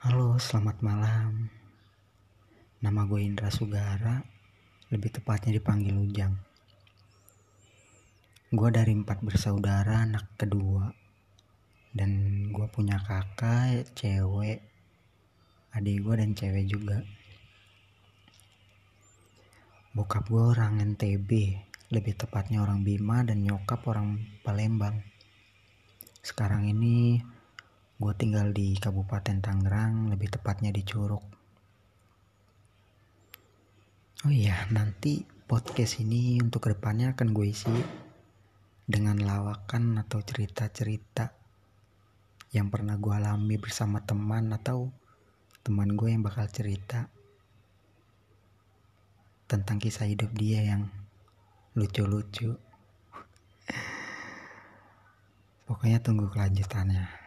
Halo, selamat malam. Nama gue Indra Sugara, lebih tepatnya dipanggil Ujang. Gue dari empat bersaudara, anak kedua. Dan gue punya kakak, cewek, adik gue dan cewek juga. Bokap gue orang NTB, lebih tepatnya orang Bima dan nyokap orang Palembang. Sekarang ini gue tinggal di Kabupaten Tangerang, lebih tepatnya di Curug. Oh iya, nanti podcast ini untuk ke depannya akan gue isi dengan lawakan atau cerita-cerita yang pernah gue alami bersama teman atau teman gue yang bakal cerita tentang kisah hidup dia yang lucu-lucu. Pokoknya tunggu kelanjutannya.